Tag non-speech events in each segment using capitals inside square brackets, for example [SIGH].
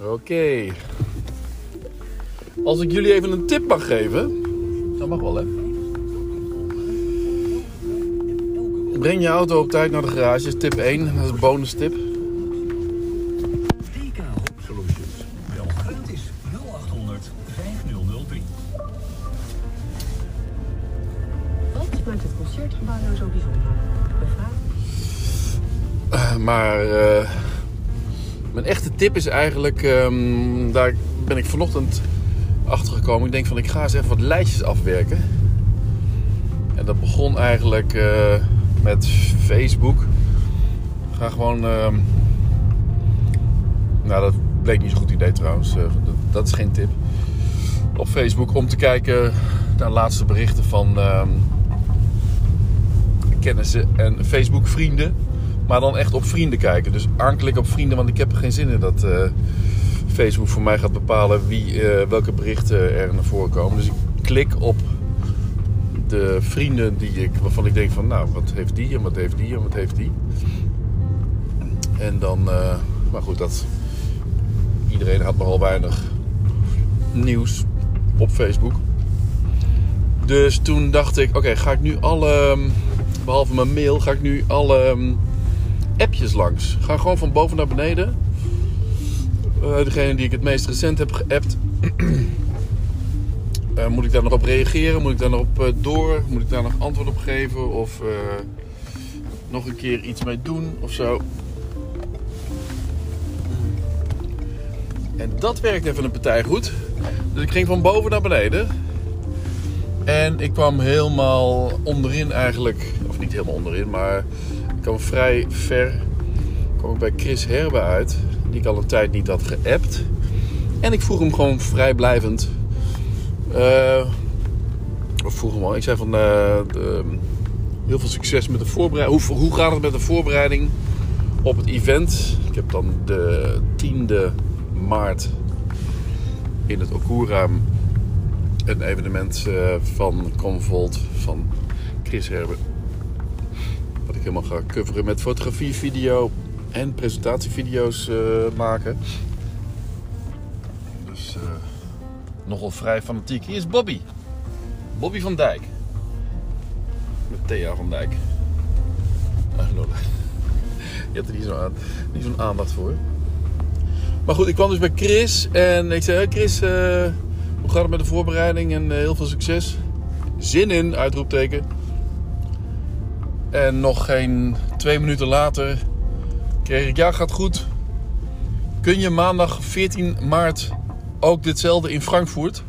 Oké. Als ik jullie even een tip mag geven. Dat mag wel, hè? Breng je auto op tijd naar de garage. is tip 1. Dat is een bonus tip. Solutions. Bel gratis 0800 5003. Wat maakt het concertgebouw nou zo bijzonder? De vraag Eh, maar eh, mijn echte tip is eigenlijk, ehm, daar ben ik vanochtend achter gekomen. Ik denk van ik ga eens even wat lijstjes afwerken. En dat begon eigenlijk eh, met Facebook. Ik ga gewoon, ehm, nou dat bleek niet zo'n goed idee trouwens. Eh, dat, dat is geen tip. Op Facebook om te kijken naar laatste berichten van ehm, kennissen en Facebook vrienden. Maar dan echt op vrienden kijken. Dus aanklikken op vrienden, want ik heb er geen zin in dat eh, Facebook voor mij gaat bepalen wie, eh, welke berichten er naar voren komen. Dus ik klik op de vrienden die ik, waarvan ik denk van, nou, wat heeft die en wat heeft die en wat heeft die. En dan, eh, maar goed, dat, iedereen had nogal weinig nieuws op Facebook. Dus toen dacht ik, oké, ga ik nu alle, behalve mijn mail, ga ik nu alle appjes langs. Ga gewoon van boven naar beneden. Eh, degene die ik het meest recent heb geappt. [CLEARS THROAT] Eh, moet ik daar nog op reageren? Moet ik daar nog op eh, door? Moet ik daar nog antwoord op geven? Of nog een keer iets mee doen of zo? En dat werkt even een partij goed. Dus ik ging van boven naar beneden. En ik kwam helemaal onderin eigenlijk. Of niet helemaal onderin, maar kwam vrij ver. kwam ik bij Chris Herbe uit. Die ik al een tijd niet had geappt. En ik vroeg hem gewoon vrijblijvend. eh of vroeg hem al. Ik zei van... eh, heel veel succes met de voorbereiding. Hoe, hoe gaat het met de voorbereiding op het event? Ik heb dan de 10e maart in het Okura een evenement eh, van Convolt van Chris Herbe. Helemaal ga coveren met fotografie, video en presentatievideo's eh, maken. Dus eh, nogal vrij fanatiek. Hier is Bobby. Bobby van Dijk. Met Thea van Dijk. Ah, lol. [LAUGHS] Je hebt er niet zo'n aan, niet zo'n aandacht voor. Maar goed, ik kwam dus bij Chris en ik zei: "Hey Chris, eh, hoe gaat het met de voorbereiding en eh, heel veel succes? Zin in, uitroepteken. En nog geen twee minuten later kreeg ik: Ja, gaat goed. Kun je maandag 14 maart ook ditzelfde in Frankfurt?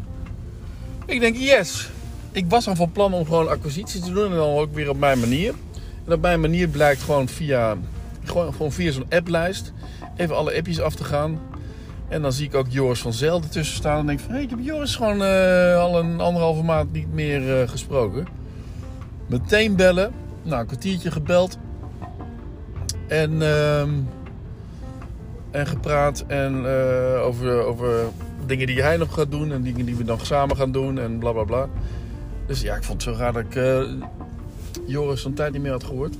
Ik denk: Yes. Ik was al van plan om gewoon acquisitie te doen en dan ook weer op mijn manier. En op mijn manier blijkt gewoon via, gewoon, gewoon via zo'n applijst even alle appjes af te gaan. En dan zie ik ook Joris van Zel ertussen staan. En denk van, hé, ik heb Joris gewoon eh, al een anderhalve maand niet meer eh, gesproken. Meteen bellen. Nou, een kwartiertje gebeld. En, ehm, en gepraat. En eh, over, over dingen die hij nog gaat doen. En dingen die we nog samen gaan doen. En bla bla bla. Dus ja, ik vond het zo raar dat ik eh, Joris zo'n tijd niet meer had gehoord.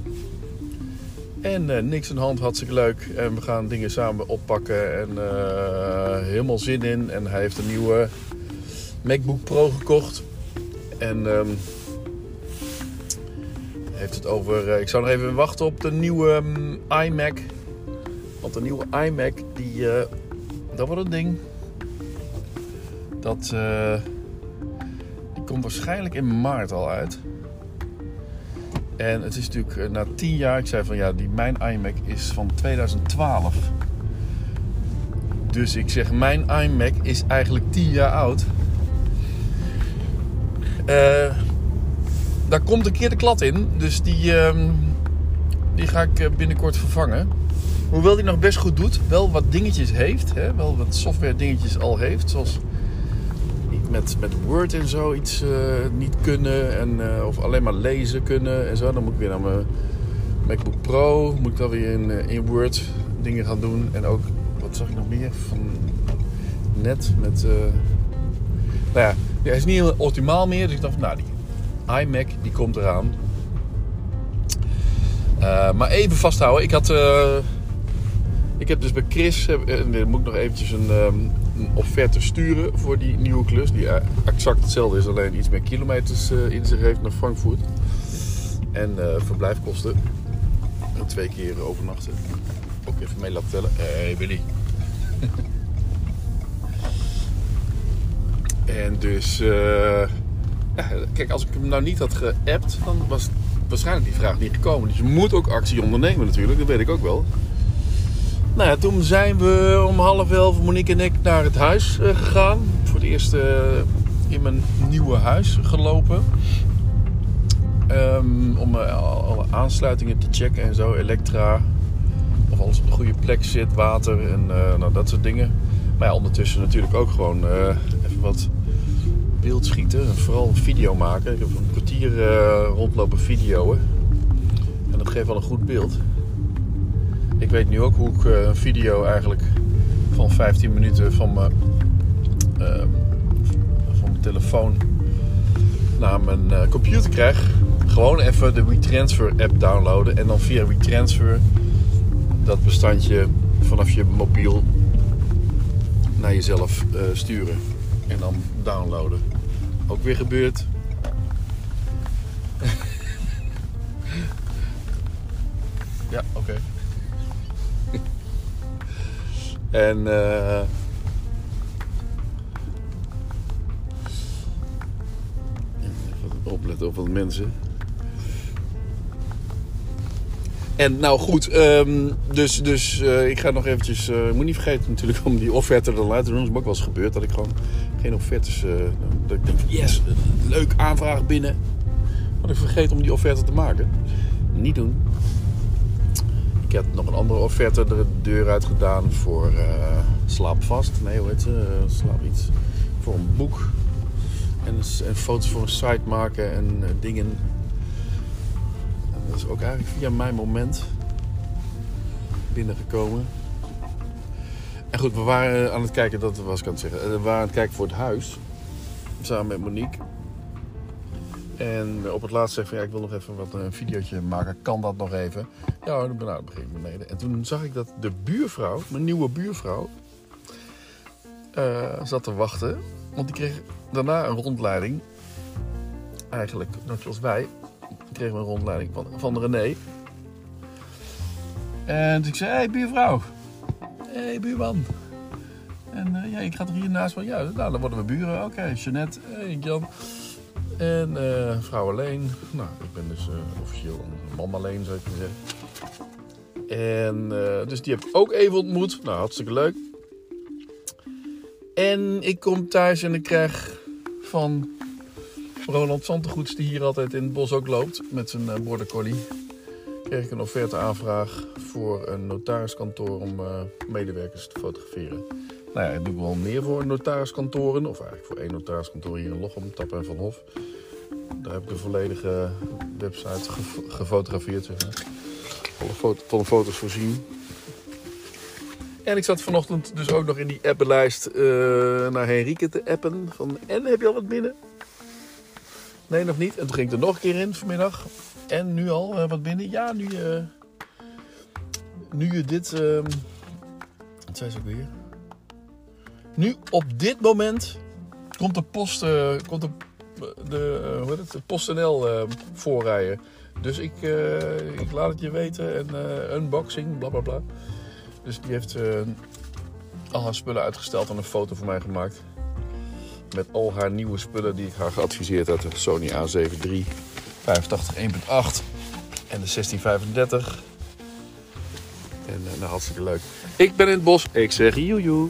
En eh, niks de hand, hartstikke leuk. En we gaan dingen samen oppakken. En helemaal zin in. En hij heeft een nieuwe MacBook Pro gekocht. En ehm, heeft het over. eh, ik zou nog even wachten op de nieuwe ehm, iMac. Want de nieuwe iMac, die, eh, dat wordt een ding. Dat eh, die komt waarschijnlijk in maart al uit. En het is natuurlijk na tien jaar, ik zei van ja, die, mijn iMac is van 2012. Dus ik zeg, mijn iMac is eigenlijk 10 jaar oud. Eh, daar komt een keer de klad in, dus die, ehm, die ga ik eh, binnenkort vervangen. Hoewel die nog best goed doet, wel wat dingetjes heeft, hè, wel wat software dingetjes al heeft, zoals met, met Word en zo iets eh, niet kunnen. En, eh, of alleen maar lezen kunnen en zo. Dan moet ik weer naar mijn MacBook Pro. Moet ik dan weer in, in Word dingen gaan doen. En ook, wat zag ik nog meer? Van net met... nou ja, hij is niet heel optimaal meer. Dus ik dacht, nou, die iMac die komt eraan. Eh, maar even vasthouden. Ik had... eh, Ik heb dus bij Chris, dan moet ik nog eventjes een, ehm, een offerte sturen voor die nieuwe klus. Die exact hetzelfde is, alleen iets meer kilometers in zich heeft naar Frankfurt. En verblijfkosten. En twee keer overnachten. Ook even mee laten tellen. Hé hey, Willy. [LAUGHS] en dus, eh, [LAUGHS] kijk, als ik hem nou niet had geappt, dan was waarschijnlijk die vraag niet gekomen. Dus je moet ook actie ondernemen natuurlijk, dat weet ik ook wel. Nou ja, toen zijn we om half elf, Monique en ik, naar het huis eh, gegaan. Voor het eerst eh, in mijn nieuwe huis gelopen. Ehm, om eh, alle aansluitingen te checken en zo, elektra. Of alles op de goede plek zit, water en nou, dat soort dingen. Maar ja, ondertussen natuurlijk ook gewoon even wat beeld schieten. En vooral video maken. Ik heb een kwartier eh, rondlopen videoen. En dat geeft wel een goed beeld. Ik weet nu ook hoe ik eh, een video eigenlijk van 15 minuten van mijn, eh, van mijn telefoon naar mijn computer krijg. Gewoon even de WeTransfer app downloaden en dan via WeTransfer dat bestandje vanaf je mobiel naar jezelf sturen en dan downloaden. Ook weer gebeurd. [LAUGHS] ja, oké. [LAUGHS] En eh even opletten op wat mensen. En nou goed, ehm, dus, dus eh, ik ga nog eventjes... ik moet niet vergeten natuurlijk om die offerte er laten doen. Dat is ook wel eens gebeurd dat ik gewoon geen offertes... eh, dat ik denk yes, leuk aanvraag binnen. Maar ik vergeet om die offerte te maken. Niet doen. Ik heb nog een andere offerte de deur uit gedaan voor eh slaap vast. Nee, hoe heet ze? Slaap iets. Voor een boek. En, en foto's voor een site maken en dingen. Dat is ook eigenlijk via mijn moment binnengekomen. En goed, we waren aan het kijken, dat was ik aan het zeggen. Eh, We waren aan het kijken voor het huis. Samen met Monique. En op het laatst ik van ja, ik wil nog even wat een videootje maken. Kan dat nog even? Ja, dan ben dan begin ik beneden. En toen zag ik dat de buurvrouw, mijn nieuwe buurvrouw, eh, zat te wachten. Want die kreeg daarna een rondleiding. Eigenlijk, net zoals wij. We een rondleiding van, van René. En ik zei, hé hey, buurvrouw. Hé hey, buurman. En eh, ja, ik ga er hier naast van. Ja, nou, dan worden we buren. Oké, Jeannette, hey, Jan. En eh, vrouw alleen. Nou, ik ben dus eh, officieel een man alleen, zou ik maar zeggen. En dus die heb ik ook even ontmoet. Nou, hartstikke leuk. En ik kom thuis en ik krijg van Roland Santegoeds, die hier altijd in het bos ook loopt met zijn eh, border collie, kreeg ik een offerte aanvraag voor een notariskantoor om eh, medewerkers te fotograferen. Nou ja, ik doe wel meer voor notariskantoren, of eigenlijk voor één notariskantoor hier in Lochem, Tappen en Van Hof. Daar heb ik de volledige website ge- gefotografeerd, zeg maar. Alle foto, van foto's voorzien. En ik zat vanochtend dus ook nog in die appenlijst eh, naar Henrike te appen. Van, en heb je al wat binnen? Nee, nog niet. En toen ging er nog een keer in vanmiddag. En nu al eh, wat binnen? Ja, nu, eh, nu je dit... ehm, wat zei ze ook weer? Nu, op dit moment, komt de post... eh, komt de, de, hoe heet het? PostNL eh, voorrijden. Dus ik, ik laat het je weten. En unboxing, bla bla bla. Dus die heeft al haar spullen uitgesteld en een foto voor mij gemaakt. Met al haar nieuwe spullen die ik haar geadviseerd had. De Sony A7 III, 85 1.8 en de 1635. En uh, nou, hartstikke leuk. Ik ben in het bos. Ik zeg joejoe.